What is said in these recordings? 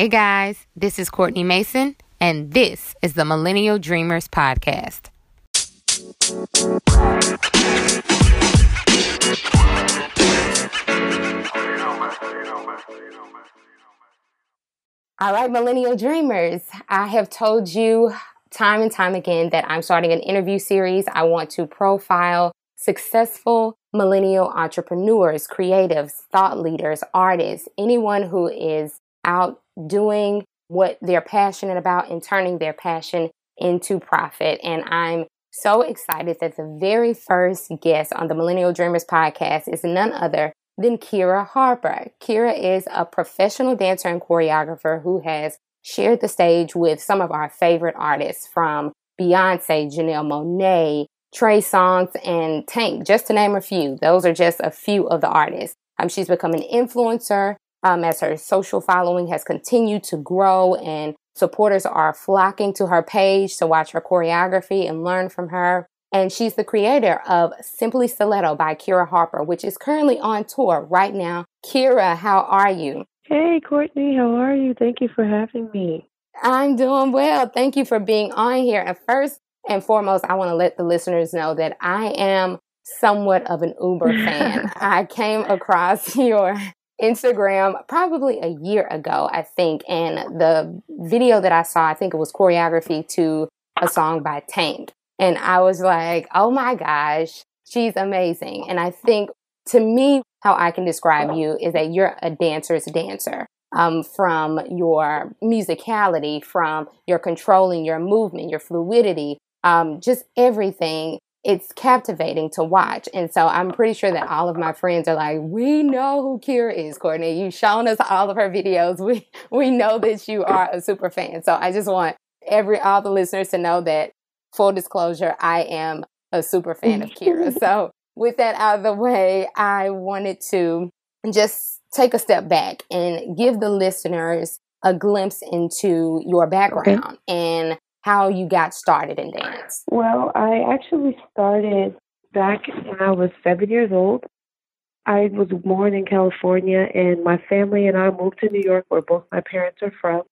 Hey guys, this is Kourtni Mason, and this is the Millennial Dreamers Podcast. All right, Millennial Dreamers, I have told you time and time again that I'm starting an interview series. I want to profile successful millennial entrepreneurs, creatives, thought leaders, artists, anyone who is out doing what they're passionate about and turning their passion into profit. And I'm so excited that the very first guest on the Millennial Dreamers podcast is none other than Kiira Harper. Kiira is a professional dancer and choreographer who has shared the stage with some of our favorite artists from Beyonce, Janelle Monáe, Trey Songz, and Tank, just to name a few. Those are just a few of the artists. Um, she's become an influencer um, as her social following has continued to grow and supporters are flocking to her page to watch her choreography and learn from her. And she's the creator of Simply Stiletto by Kiira Harper, which is currently on tour right now. Kiira, how are you? Hey, Kourtni, how are you? Thank you for having me. I'm doing well. Thank you for being on here. And first and foremost, I want to let the listeners know that I am somewhat of an Uber fan. I came across your Instagram probably a year ago, I think, and the video that I saw, I think it was choreography to a song by Tank. And I was like, oh my gosh, she's amazing. And I think to me, how I can describe you is that you're a dancer's dancer. Um, from your musicality, from your controlling your movement, your fluidity, um, just everything. It's captivating to watch. And so I'm pretty sure that all of my friends are like, we know who Kiira is, Kourtni. You've shown us all of her videos. We, we know that you are a super fan. So I just want every, all the listeners to know that full disclosure, I am a super fan of Kiira. So with that out of the way, I wanted to just take a step back and give the listeners a glimpse into your background okay. and how you got started in dance. Well, I actually started back when I was seven years old. I was born in California, and my family and I moved to New York, where both my parents are from.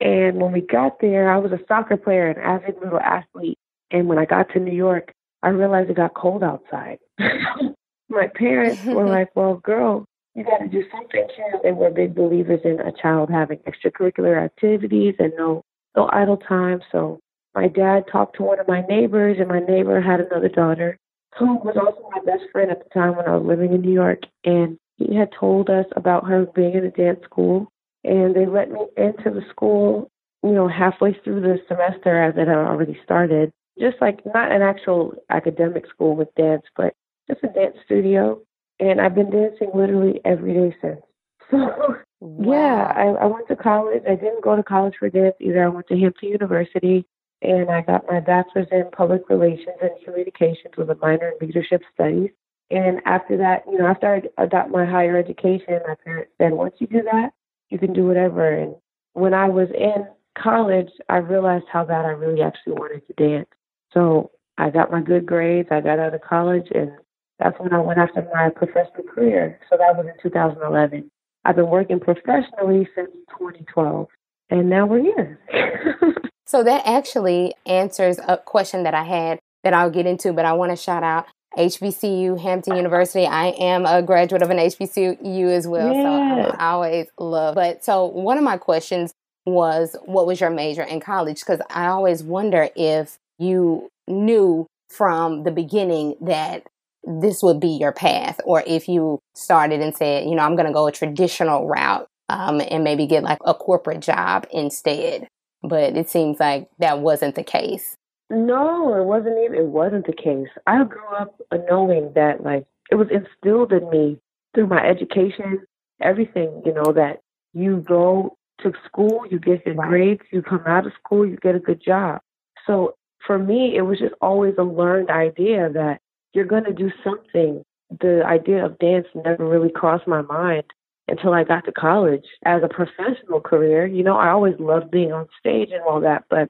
And when we got there, I was a soccer player, an avid little athlete. And when I got to New York, I realized it got cold outside. My parents were like, well, girl, you got to do something too. They were big believers in a child having extracurricular activities and no, no idle time. So my dad talked to one of my neighbors, and my neighbor had another daughter who was also my best friend at the time when I was living in New York. And he had told us about her being in a dance school. And they let me into the school, you know, halfway through the semester as it had already started just like not an actual academic school with dance, but just a dance studio. And I've been dancing literally every day since. So wow. yeah, I, I went to college. I didn't go to college for dance either. I went to Hampton University and I got my bachelor's in public relations and communications with a minor in leadership studies. And after that, you know, after I got my higher education, my parents said, once you do that, you can do whatever. And when I was in college, I realized how bad I really actually wanted to dance. So I got my good grades. I got out of college, and that's when I went after my professional career. So that was in 2011. I've been working professionally since 2012, and now we're here. so that actually answers a question that I had that I'll get into, but I want to shout out HBCU, Hampton University. I am a graduate of an HBCU as well, yeah. so I always love. But so one of my questions was, what was your major in college? Because I always wonder if you knew from the beginning that this would be your path, or if you started and said, you know, I'm going to go a traditional route um, and maybe get like a corporate job instead. But it seems like that wasn't the case. No, it wasn't even. It wasn't the case. I grew up knowing that, like, it was instilled in me through my education, everything. You know that you go to school, you get your right. grades, you come out of school, you get a good job. So for me, it was just always a learned idea that you're going to do something. The idea of dance never really crossed my mind until I got to college as a professional career. You know, I always loved being on stage and all that, but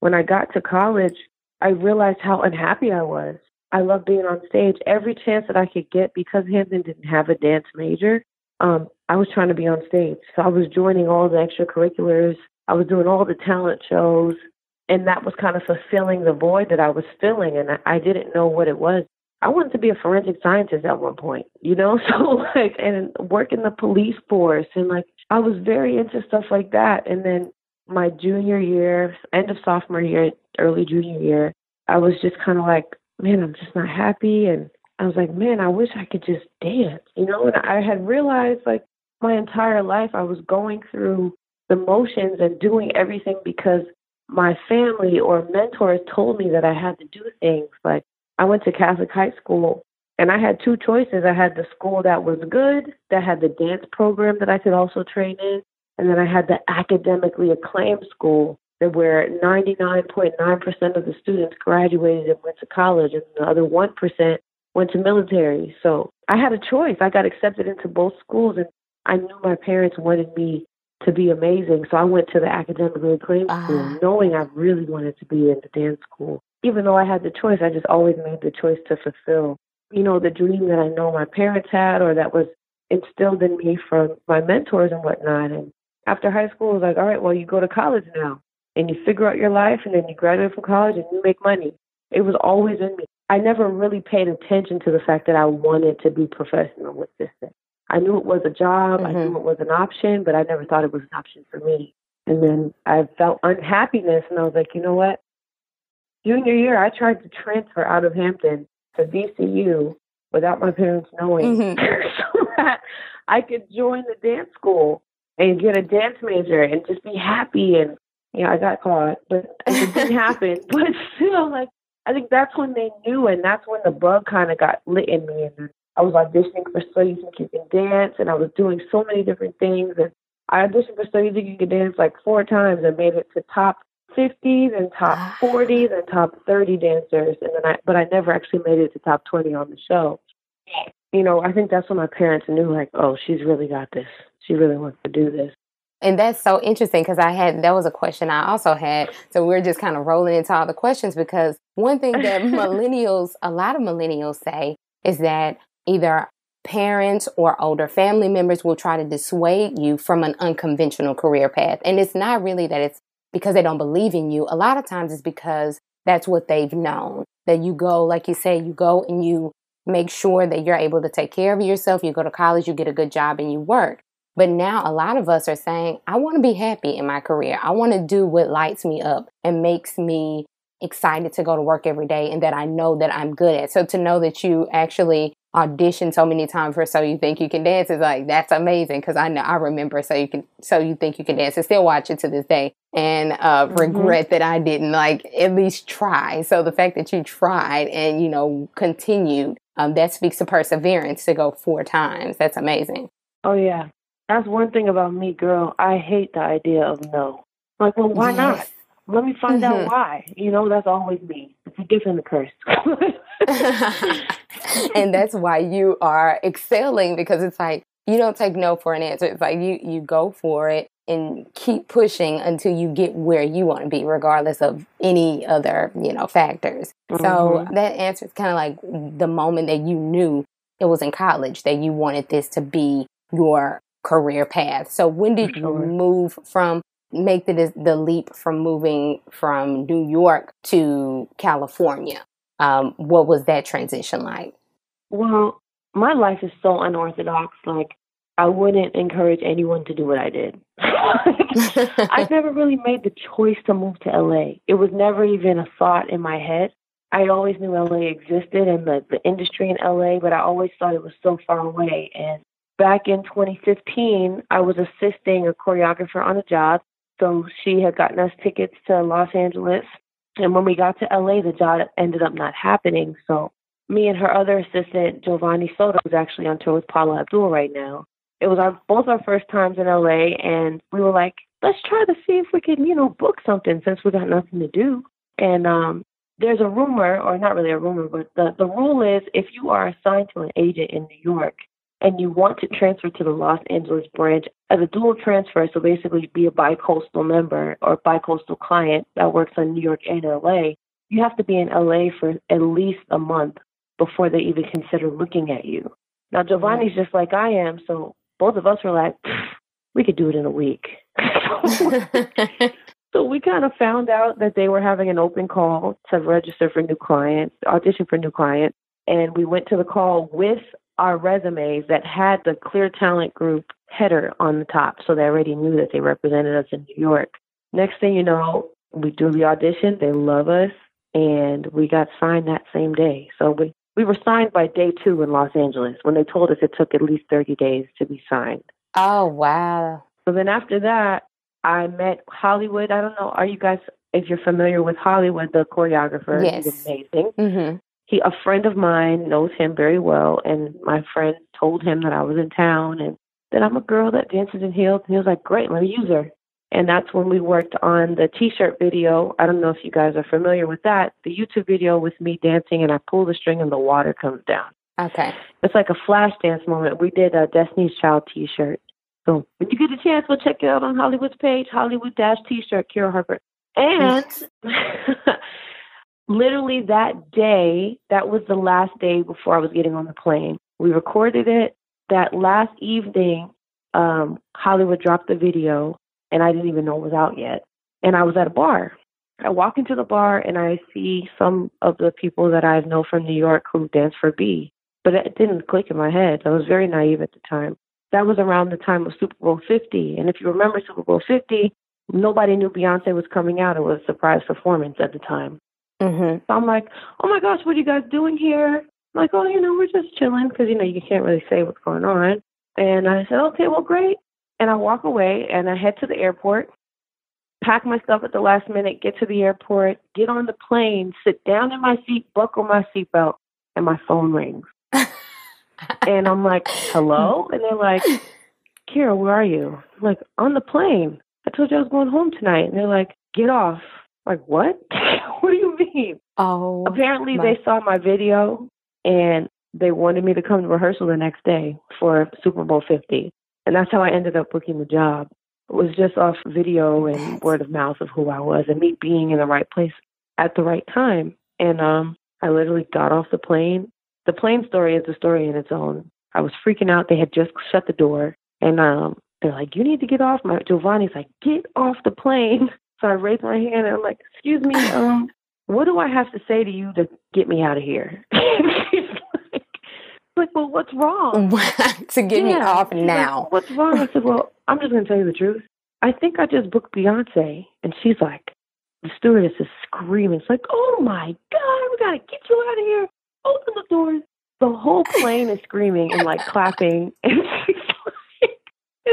when I got to college, I realized how unhappy I was. I loved being on stage every chance that I could get because Hampton didn't have a dance major. um, I was trying to be on stage. So I was joining all the extracurriculars. I was doing all the talent shows. And that was kind of fulfilling the void that I was filling, And I, I didn't know what it was. I wanted to be a forensic scientist at one point, you know? So, like, and work in the police force. And, like, I was very into stuff like that. And then my junior year, end of sophomore year, early junior year, I was just kind of like, man, I'm just not happy. And I was like, man, I wish I could just dance, you know? And I had realized, like, my entire life I was going through the motions and doing everything because my family or mentors told me that I had to do things. Like, I went to Catholic high school and I had two choices. I had the school that was good, that had the dance program that I could also train in, and then I had the academically acclaimed school that where 99.9% of the students graduated and went to college, and the other 1% went to military. So I had a choice. I got accepted into both schools, and I knew my parents wanted me to be amazing. So I went to the academically acclaimed uh school, knowing I really wanted to be in the dance school. Even though I had the choice, I just always made the choice to fulfill, you know, the dream that I know my parents had or that was instilled in me from my mentors and whatnot. And after high school, it was like, all right, well, you go to college now and you figure out your life and then you graduate from college and you make money. It was always in me. I never really paid attention to the fact that I wanted to be professional with this thing. I knew it was a job, mm-hmm. I knew mm-hmm. it was an option, but I never thought it was an option for me. And then I felt unhappiness and I was like, you know what? Junior year, I tried to transfer out of Hampton to VCU without my parents knowing mm-hmm. so that I could join the dance school and get a dance major and just be happy and you know, I got caught, but it didn't happen. But still, like, I think that's when they knew, and that's when the bug kind of got lit in me. And I was auditioning for So You Think You Can Dance, and I was doing so many different things. And I auditioned for So You Think You Can Dance like four times and made it to top 50s and top ah. 40s and top 30 dancers. And then I, but I never actually made it to top 20 on the show. You know, I think that's when my parents knew, like, oh, she's really got this. She really wants to do this. And that's so interesting because I had that was a question I also had. So we're just kind of rolling into all the questions because one thing that millennials, a lot of millennials say is that either parents or older family members will try to dissuade you from an unconventional career path. And it's not really that it's because they don't believe in you. A lot of times it's because that's what they've known. That you go, like you say, you go and you make sure that you're able to take care of yourself. You go to college, you get a good job, and you work. But now a lot of us are saying, I want to be happy in my career. I want to do what lights me up and makes me excited to go to work every day and that I know that I'm good at. So to know that you actually audition so many times for So You Think You Can Dance is like, that's amazing. Cause I know, I remember So You Can, So You Think You Can Dance and still watch it to this day and uh, mm-hmm. regret that I didn't like at least try. So the fact that you tried and, you know, continued, um, that speaks to perseverance to go four times. That's amazing. Oh yeah. That's one thing about me, girl. I hate the idea of no. Like, well, why yes. not? Let me find mm-hmm. out why. You know, that's always me. It's a gift and curse. and that's why you are excelling because it's like you don't take no for an answer. It's like you you go for it and keep pushing until you get where you want to be, regardless of any other you know factors. Mm-hmm. So that answer is kind of like the moment that you knew it was in college that you wanted this to be your career path. So when did you move from make the the leap from moving from New York to California? Um, what was that transition like? Well, my life is so unorthodox. Like I wouldn't encourage anyone to do what I did. I never really made the choice to move to LA. It was never even a thought in my head. I always knew LA existed and the, the industry in LA, but I always thought it was so far away. And back in 2015, I was assisting a choreographer on a job. So she had gotten us tickets to Los Angeles. And when we got to LA, the job ended up not happening. So me and her other assistant, Giovanni Soto, who's actually on tour with Paula Abdul right now. It was our both our first times in LA, and we were like, let's try to see if we can, you know, book something since we got nothing to do. And um, there's a rumor, or not really a rumor, but the the rule is if you are assigned to an agent in New York, and you want to transfer to the Los Angeles branch as a dual transfer, so basically be a bicoastal member or bicoastal client that works on New York and LA, you have to be in LA for at least a month before they even consider looking at you. Now, Giovanni's just like I am, so both of us were like, we could do it in a week. so we kind of found out that they were having an open call to register for new clients, audition for new clients. And we went to the call with our resumes that had the Clear Talent Group header on the top. So they already knew that they represented us in New York. Next thing you know, we do the audition. They love us. And we got signed that same day. So we, we were signed by day two in Los Angeles when they told us it took at least 30 days to be signed. Oh, wow. So then after that, I met Hollywood. I don't know. Are you guys, if you're familiar with Hollywood, the choreographer? Yes. He's amazing. Mm-hmm. He, a friend of mine, knows him very well, and my friend told him that I was in town and that I'm a girl that dances in heels. And he was like, "Great, let me use her." And that's when we worked on the T-shirt video. I don't know if you guys are familiar with that. The YouTube video with me dancing, and I pull the string, and the water comes down. Okay. It's like a flash dance moment. We did a Destiny's Child T-shirt. So when you get a chance, we'll check it out on Hollywood's page, Hollywood Dash T-shirt, Kiira Harper. And literally that day, that was the last day before I was getting on the plane. We recorded it. That last evening, um, Hollywood dropped the video, and I didn't even know it was out yet. And I was at a bar. I walk into the bar and I see some of the people that I know from New York who dance for B. But it didn't click in my head. I was very naive at the time. That was around the time of Super Bowl 50. And if you remember Super Bowl 50, nobody knew Beyonce was coming out. It was a surprise performance at the time. Mm-hmm. So I'm like, oh my gosh, what are you guys doing here? I'm like, oh, you know, we're just chilling because, you know, you can't really say what's going on. And I said, okay, well, great. And I walk away and I head to the airport, pack my stuff at the last minute, get to the airport, get on the plane, sit down in my seat, buckle my seatbelt, and my phone rings. and I'm like, hello? And they're like, Kiira, where are you? I'm like, on the plane. I told you I was going home tonight. And they're like, get off. Like, what? what do you mean? Oh. Apparently, my- they saw my video and they wanted me to come to rehearsal the next day for Super Bowl 50. And that's how I ended up booking the job. It was just off video and That's- word of mouth of who I was and me being in the right place at the right time. And um, I literally got off the plane. The plane story is a story in its own. I was freaking out. They had just shut the door. And um, they're like, you need to get off. My Giovanni's like, get off the plane. So I raised my hand and I'm like, excuse me, um, what do I have to say to you to get me out of here? She's like, like, well, what's wrong? to get me off She's like, now. what's wrong? I said, well, I'm just going to tell you the truth. I think I just booked Beyonce. And she's like, the stewardess is screaming. It's like, oh my God, we got to get you out of here. Open the doors. The whole plane is screaming and like clapping. And she's like, it's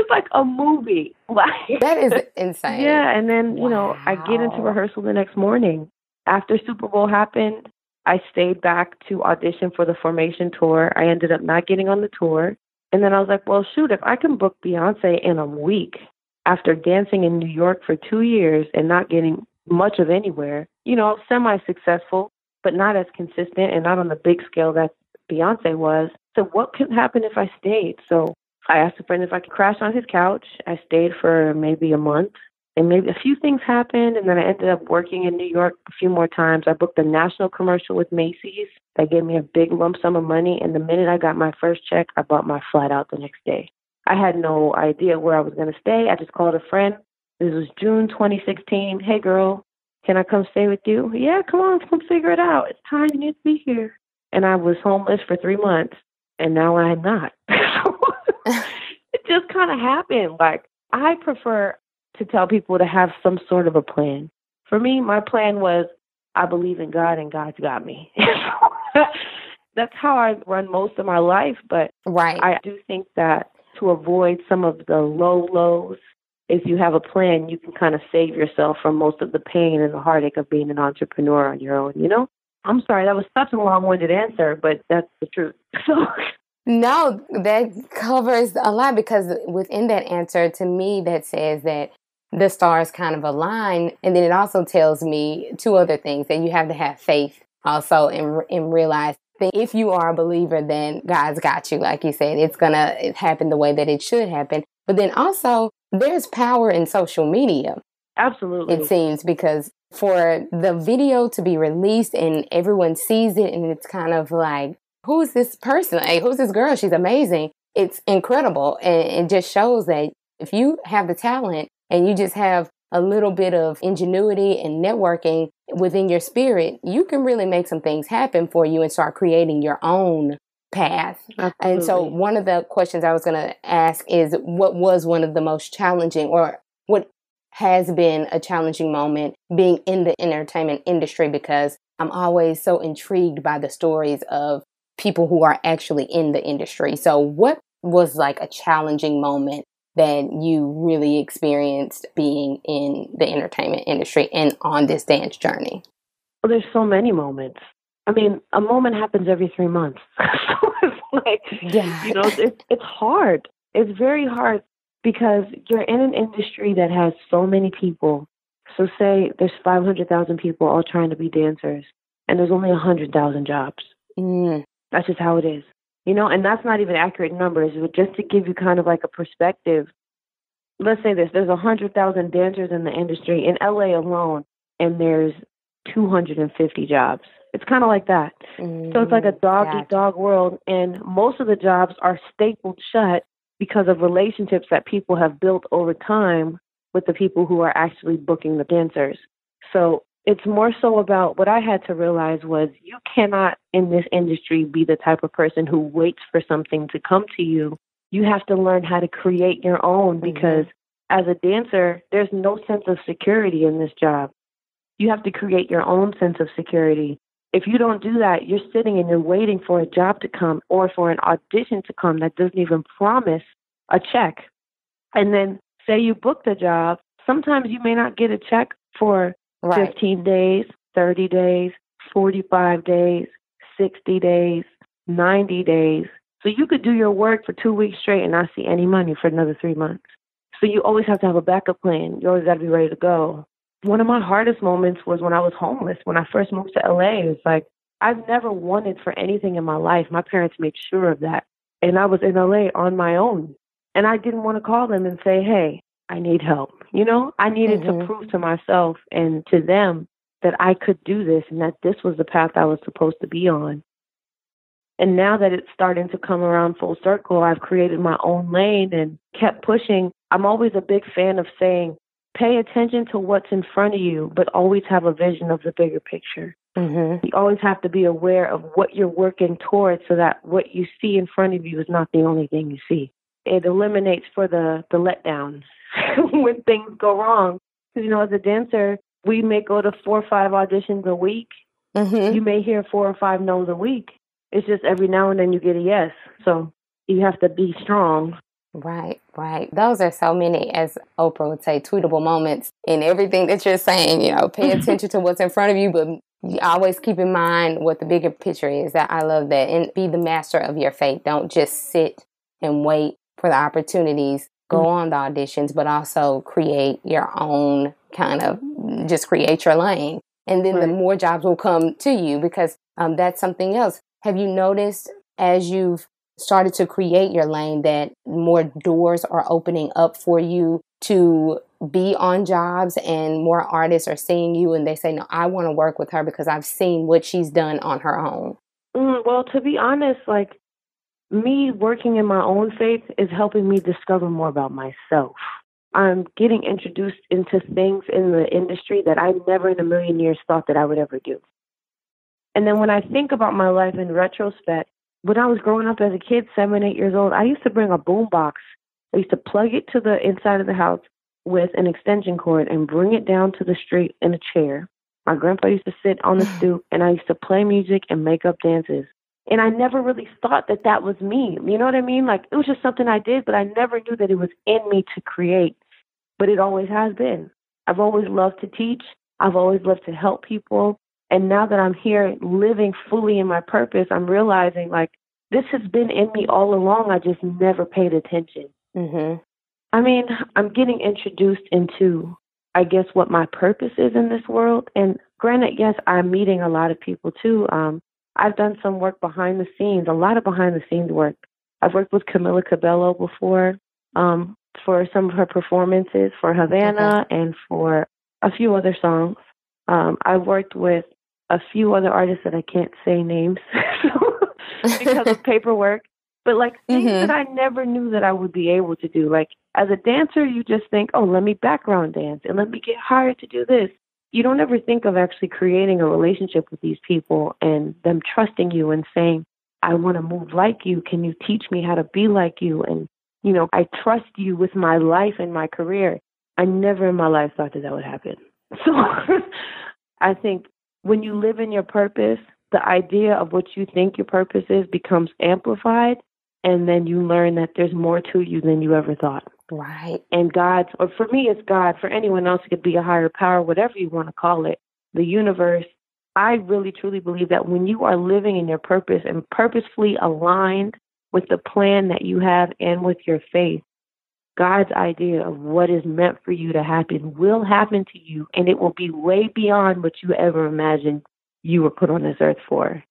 like a movie. Like, That is insane. yeah, and then you know I get into rehearsal the next morning. After Super Bowl happened, I stayed back to audition for the Formation tour. I ended up not getting on the tour, and then I was like, well, shoot, if I can book Beyonce in a week after dancing in New York for two years and not getting much of anywhere, you know, semi-successful, but not as consistent and not on the big scale that Beyonce was. So what could happen if I stayed? So I asked a friend if I could crash on his couch. I stayed for maybe a month, and maybe a few things happened, and then I ended up working in New York a few more times. I booked a national commercial with Macy's. That gave me a big lump sum of money, and the minute I got my first check, I bought my flat out the next day. I had no idea where I was going to stay. I just called a friend. This was June 2016. Hey, girl, can I come stay with you? Yeah, come on, come figure it out. It's time you need to be here. And I was homeless for three months, and now I'm not. it just kind of happened. Like, I prefer to tell people to have some sort of a plan. For me, my plan was I believe in God, and God's got me. That's how I run most of my life, but Right. I do think that to avoid some of the low lows, if you have a plan, you can kind of save yourself from most of the pain and the heartache of being an entrepreneur on your own, you know? I'm sorry, that was such a long winded answer, but that's the truth. So, No, that covers a lot because within that answer, to me, that says that the stars kind of align. And then it also tells me two other things that you have to have faith also and, and realize that if you are a believer, then God's got you. Like you said, it's going to happen the way that it should happen. But then also, there's power in social media absolutely. it seems because for the video to be released and everyone sees it and it's kind of like who's this person like who's this girl she's amazing it's incredible. And it just shows that if you have the talent and you just have a little bit of ingenuity and networking within your spirit, you can really make some things happen for you and start creating your own path. Absolutely. And so, one of the questions I was going to ask is what was one of the most challenging or what has been a challenging moment being in the entertainment industry because I'm always so intrigued by the stories of people who are actually in the industry. So, what was like a challenging moment that you really experienced being in the entertainment industry and on this dance journey? Well, there's so many moments. I mean, a moment happens every three months. so it's like, yeah. you know, it's, it's hard. It's very hard because you're in an industry that has so many people. So, say there's 500,000 people all trying to be dancers, and there's only 100,000 jobs. Mm. That's just how it is you know, and that's not even accurate numbers, but just to give you kind of like a perspective. Let's say this: there's a hundred thousand dancers in the industry in LA alone, and there's 250 jobs. It's kind of like that. Mm, so it's like a mm, dog eat dog world, and most of the jobs are stapled shut because of relationships that people have built over time with the people who are actually booking the dancers. So it's more so about what I had to realize was you cannot in this industry be the type of person who waits for something to come to you. You have to learn how to create your own mm-hmm. because as a dancer, there's no sense of security in this job. You have to create your own sense of security. If you don't do that, you're sitting and you're waiting for a job to come or for an audition to come that doesn't even promise a check. And then say you book the job, sometimes you may not get a check for right. 15 days, 30 days, 45 days, 60 days, 90 days. So you could do your work for two weeks straight and not see any money for another three months. So you always have to have a backup plan. You always got to be ready to go. One of my hardest moments was when I was homeless. When I first moved to LA, it was like I've never wanted for anything in my life. My parents made sure of that. And I was in LA on my own. And I didn't want to call them and say, hey, I need help. You know, I needed mm-hmm. to prove to myself and to them that I could do this and that this was the path I was supposed to be on. And now that it's starting to come around full circle, I've created my own lane and kept pushing. I'm always a big fan of saying, pay attention to what's in front of you, but always have a vision of the bigger picture. Mm-hmm. You always have to be aware of what you're working towards so that what you see in front of you is not the only thing you see. It eliminates for the, the letdowns when things go wrong. Because, you know, as a dancer, we may go to four or five auditions a week. Mm-hmm. You may hear four or five no's a week. It's just every now and then you get a yes. So you have to be strong. Right, right. Those are so many, as Oprah would say, tweetable moments in everything that you're saying. You know, pay attention to what's in front of you, but you always keep in mind what the bigger picture is. That I love that, and be the master of your fate. Don't just sit and wait for the opportunities go mm-hmm. on the auditions, but also create your own kind of just create your lane. And then right. the more jobs will come to you because um, that's something else. Have you noticed as you've started to create your lane that more doors are opening up for you to be on jobs and more artists are seeing you and they say, No, I want to work with her because I've seen what she's done on her own? Mm, well, to be honest, like me working in my own faith is helping me discover more about myself. I'm getting introduced into things in the industry that I never in a million years thought that I would ever do. And then when I think about my life in retrospect, when I was growing up as a kid, seven, eight years old, I used to bring a boom box. I used to plug it to the inside of the house with an extension cord and bring it down to the street in a chair. My grandpa used to sit on the stoop and I used to play music and make up dances. And I never really thought that that was me. You know what I mean? Like it was just something I did, but I never knew that it was in me to create. But it always has been. I've always loved to teach. I've always loved to help people. And now that I'm here living fully in my purpose, I'm realizing like this has been in me all along. I just never paid attention. Mm-hmm. I mean, I'm getting introduced into, I guess, what my purpose is in this world. And granted, yes, I'm meeting a lot of people too. Um, I've done some work behind the scenes, a lot of behind the scenes work. I've worked with Camila Cabello before um, for some of her performances for Havana okay. and for a few other songs. Um, I've worked with a few other artists that I can't say names because of paperwork. but like things mm-hmm. that I never knew that I would be able to do. Like as a dancer, you just think, oh, let me background dance and let me get hired to do this. You don't ever think of actually creating a relationship with these people and them trusting you and saying, I want to move like you. Can you teach me how to be like you? And, you know, I trust you with my life and my career. I never in my life thought that that would happen. So I think when you live in your purpose, the idea of what you think your purpose is becomes amplified and then you learn that there's more to you than you ever thought. Right. And God, or for me, it's God. For anyone else, it could be a higher power, whatever you want to call it, the universe. I really truly believe that when you are living in your purpose and purposefully aligned with the plan that you have and with your faith, God's idea of what is meant for you to happen will happen to you, and it will be way beyond what you ever imagined you were put on this earth for.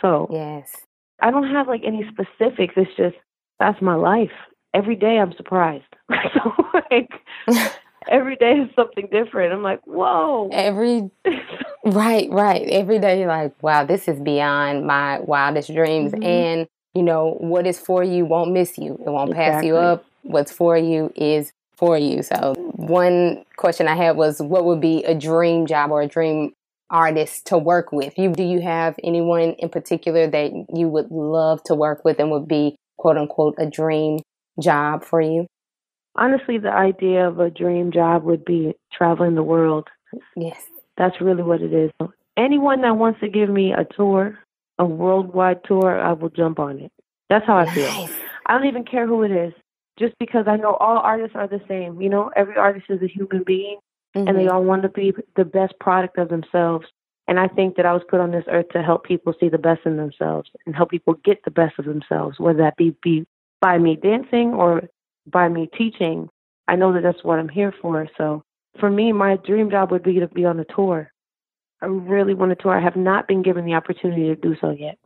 So, yes, I don't have like any specifics. It's just that's my life. Every day I'm surprised. so like every day is something different. I'm like, whoa. Every right, right. Every day you're like, wow, this is beyond my wildest dreams. Mm-hmm. And you know what is for you won't miss you. It won't exactly. pass you up. What's for you is for you. So one question I had was, what would be a dream job or a dream artist to work with? You do you have anyone in particular that you would love to work with and would be quote unquote a dream job for you? Honestly, the idea of a dream job would be traveling the world. Yes. That's really what it is. Anyone that wants to give me a tour, a worldwide tour, I will jump on it. That's how I nice. feel. I don't even care who it is. Just because I know all artists are the same. You know, every artist is a human being mm-hmm. and they mm-hmm. all want to be the best product of themselves. And I think that I was put on this earth to help people see the best in themselves and help people get the best of themselves, whether that be, be by me dancing or by me teaching. I know that that's what I'm here for. So for me, my dream job would be to be on a tour. I really want to tour. I have not been given the opportunity to do so yet.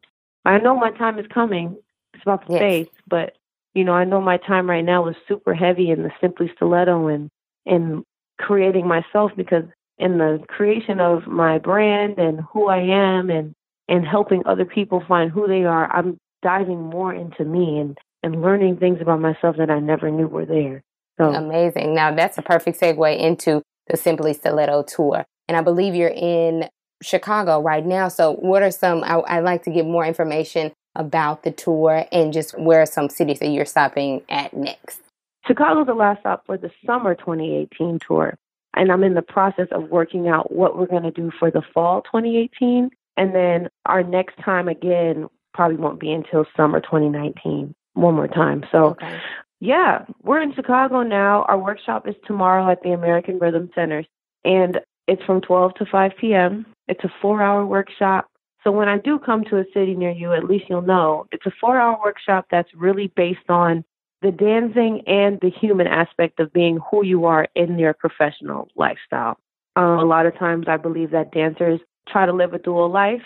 I know my time is coming. It's about the yes. faith, but you know, I know my time right now is super heavy in the simply stiletto and and creating myself because in the creation of my brand and who I am and and helping other people find who they are, I'm diving more into me and and learning things about myself that I never knew were there. So amazing. Now that's a perfect segue into the Simply Stiletto tour. And I believe you're in Chicago right now. So what are some I, I'd like to get more information about the tour and just where are some cities that you're stopping at next? Chicago's the last stop for the summer 2018 tour. And I'm in the process of working out what we're going to do for the fall 2018. And then our next time again probably won't be until summer 2019, one more time. So, okay. yeah, we're in Chicago now. Our workshop is tomorrow at the American Rhythm Center. And it's from 12 to 5 p.m. It's a four hour workshop. So when I do come to a city near you, at least you'll know it's a four hour workshop that's really based on the dancing and the human aspect of being who you are in your professional lifestyle. Um, a lot of times, I believe that dancers try to live a dual life.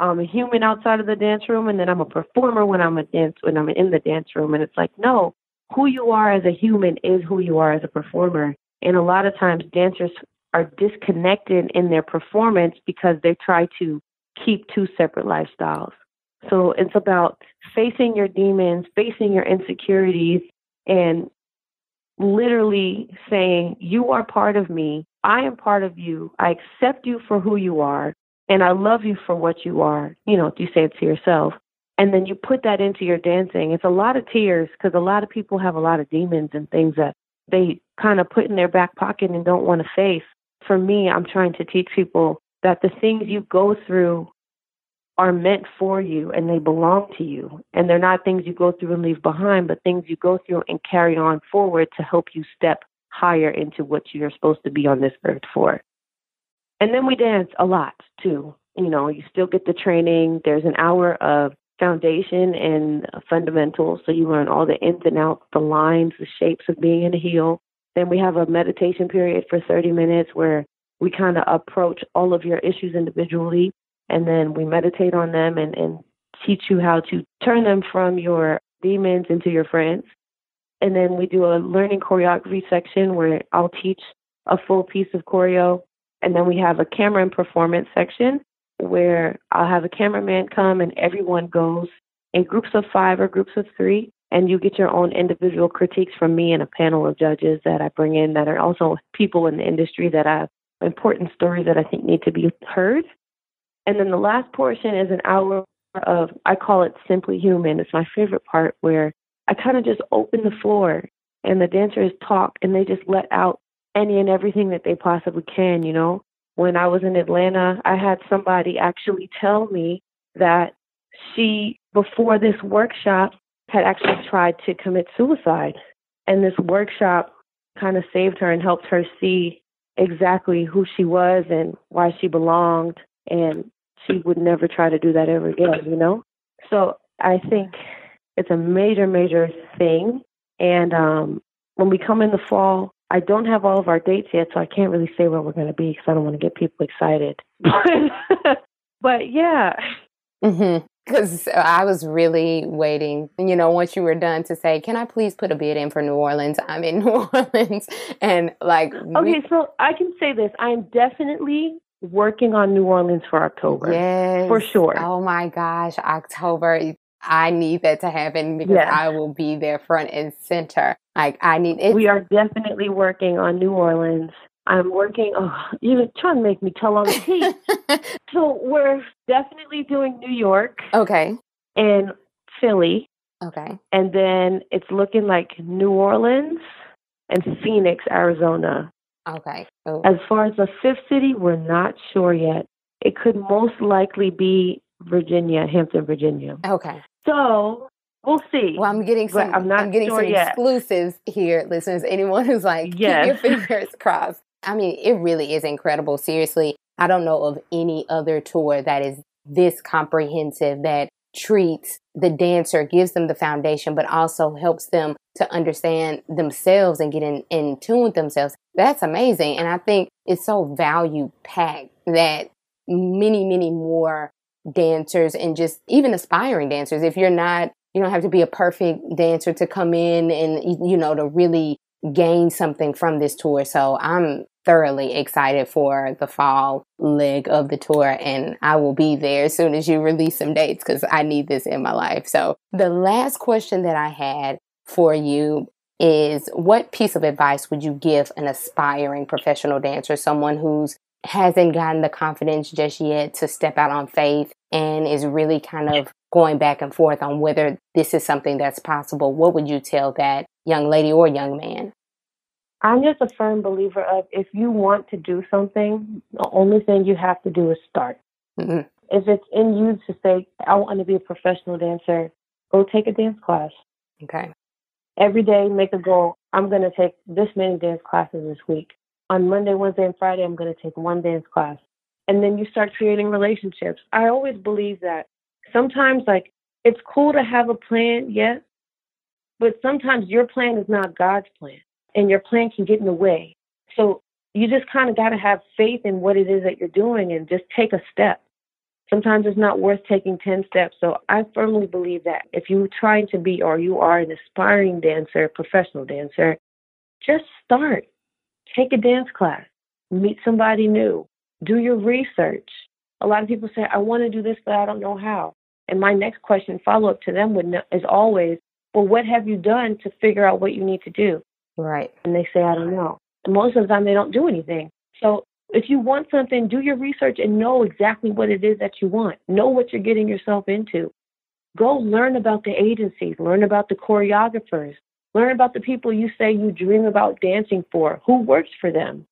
I'm a human outside of the dance room, and then I'm a performer when I'm a dance when I'm in the dance room. And it's like, no, who you are as a human is who you are as a performer. And a lot of times, dancers are disconnected in their performance because they try to keep two separate lifestyles. So it's about facing your demons, facing your insecurities, and literally saying, You are part of me. I am part of you. I accept you for who you are, and I love you for what you are. You know, you say it to yourself. And then you put that into your dancing. It's a lot of tears because a lot of people have a lot of demons and things that they kind of put in their back pocket and don't want to face. For me, I'm trying to teach people that the things you go through are meant for you and they belong to you. And they're not things you go through and leave behind, but things you go through and carry on forward to help you step higher into what you're supposed to be on this earth for. And then we dance a lot too. You know, you still get the training. There's an hour of foundation and fundamentals. So you learn all the ins and outs, the lines, the shapes of being in a heel. Then we have a meditation period for 30 minutes where we kind of approach all of your issues individually and then we meditate on them and, and teach you how to turn them from your demons into your friends. And then we do a learning choreography section where I'll teach a full piece of choreo. And then we have a camera and performance section where I'll have a cameraman come and everyone goes in groups of five or groups of three, and you get your own individual critiques from me and a panel of judges that I bring in that are also people in the industry that have important stories that I think need to be heard. And then the last portion is an hour of, I call it Simply Human. It's my favorite part where I kind of just open the floor and the dancers talk and they just let out any and everything that they possibly can, you know. When I was in Atlanta, I had somebody actually tell me that she, before this workshop, had actually tried to commit suicide. And this workshop kind of saved her and helped her see exactly who she was and why she belonged. And she would never try to do that ever again, you know? So I think it's a major, major thing. And um, when we come in the fall, I don't have all of our dates yet, so I can't really say where we're going to be because I don't want to get people excited. but yeah. Mm-hmm. Because I was really waiting, you know, once you were done to say, can I please put a bid in for New Orleans? I'm in New Orleans. And like. Okay, so I can say this. I am definitely working on New Orleans for October. Yes. For sure. Oh my gosh, October. I need that to happen because yes. I will be there front and center. Like I need it. We are definitely working on New Orleans. I'm working. Oh, you're trying to make me tell on the teeth. so we're definitely doing New York. Okay. And Philly. Okay. And then it's looking like New Orleans and Phoenix, Arizona. Okay. Oh. As far as the fifth city, we're not sure yet. It could most likely be Virginia, Hampton, Virginia. Okay. So we'll see. Well, I'm getting some. I'm not I'm getting sure some yet. exclusives here, listeners. Anyone who's like, yes. keep your fingers crossed. I mean, it really is incredible. Seriously, I don't know of any other tour that is this comprehensive that treats the dancer, gives them the foundation, but also helps them to understand themselves and get in, in tune with themselves. That's amazing. And I think it's so value packed that many, many more dancers and just even aspiring dancers, if you're not, you don't have to be a perfect dancer to come in and, you know, to really gain something from this tour. So I'm thoroughly excited for the fall leg of the tour and I will be there as soon as you release some dates because I need this in my life. So the last question that I had for you is what piece of advice would you give an aspiring professional dancer, someone who's hasn't gotten the confidence just yet to step out on faith and is really kind of going back and forth on whether this is something that's possible, what would you tell that young lady or young man? I'm just a firm believer of if you want to do something, the only thing you have to do is start. Mm-hmm. If it's in you to say, I want to be a professional dancer, go take a dance class. Okay. Every day, make a goal. I'm going to take this many dance classes this week. On Monday, Wednesday, and Friday, I'm going to take one dance class. And then you start creating relationships. I always believe that sometimes, like, it's cool to have a plan, yes, but sometimes your plan is not God's plan and your plan can get in the way. So you just kind of got to have faith in what it is that you're doing and just take a step. Sometimes it's not worth taking 10 steps. So I firmly believe that if you're trying to be or you are an aspiring dancer, professional dancer, just start. Take a dance class, meet somebody new, do your research. A lot of people say, I want to do this, but I don't know how. And my next question, follow up to them, would is always, well, what have you done to figure out what you need to do? Right. And they say, I don't know. And most of the time, they don't do anything. So if you want something, do your research and know exactly what it is that you want. Know what you're getting yourself into. Go learn about the agencies, learn about the choreographers, learn about the people you say you dream about dancing for. Who works for them?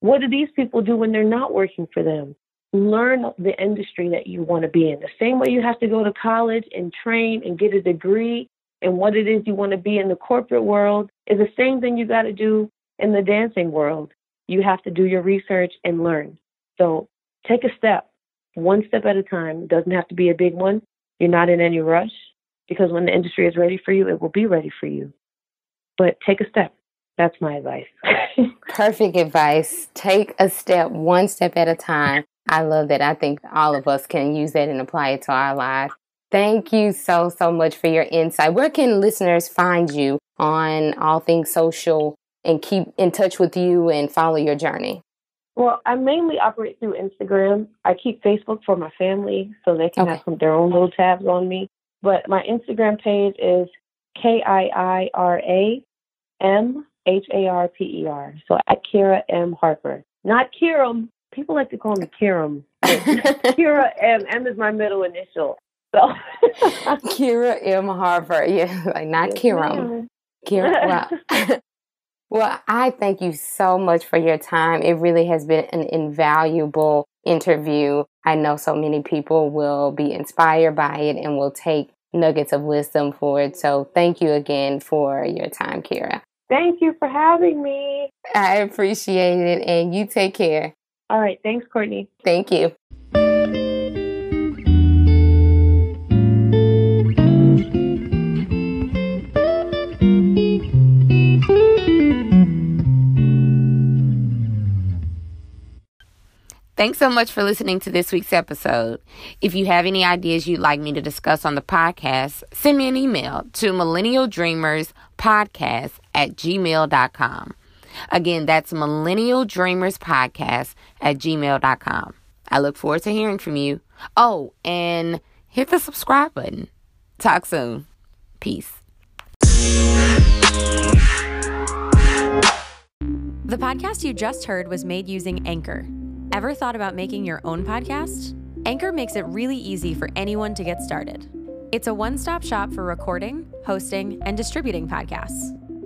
What do these people do when they're not working for them? Learn the industry that you want to be in. The same way you have to go to college and train and get a degree and what it is you want to be in the corporate world is the same thing you got to do in the dancing world. You have to do your research and learn. So take a step, one step at a time. It doesn't have to be a big one. You're not in any rush because when the industry is ready for you, it will be ready for you. But take a step. That's my advice. Perfect advice. Take a step, one step at a time. I love that. I think all of us can use that and apply it to our lives. Thank you so, so much for your insight. Where can listeners find you on all things social and keep in touch with you and follow your journey? Well, I mainly operate through Instagram. I keep Facebook for my family so they can okay. have their own little tabs on me. But my Instagram page is K I I R A M H A R P E R. So at Kiira M Harper. Not Kiram. People like to call me Kiram. Kiira M. M is my middle initial. So Kiira M. Harper. Yeah, like not yes, Kiram. Kiira. Well, well, I thank you so much for your time. It really has been an invaluable interview. I know so many people will be inspired by it and will take nuggets of wisdom for it. So thank you again for your time, Kiira. Thank you for having me. I appreciate it. And you take care. All right. Thanks, Kourtni. Thank you. Thanks so much for listening to this week's episode. If you have any ideas you'd like me to discuss on the podcast, send me an email to millennialdreamerspodcast at gmail.com. Again, that's Millennial Dreamers Podcast at gmail.com. I look forward to hearing from you. Oh, and hit the subscribe button. Talk soon. Peace. The podcast you just heard was made using Anchor. Ever thought about making your own podcast? Anchor makes it really easy for anyone to get started. It's a one stop shop for recording, hosting, and distributing podcasts.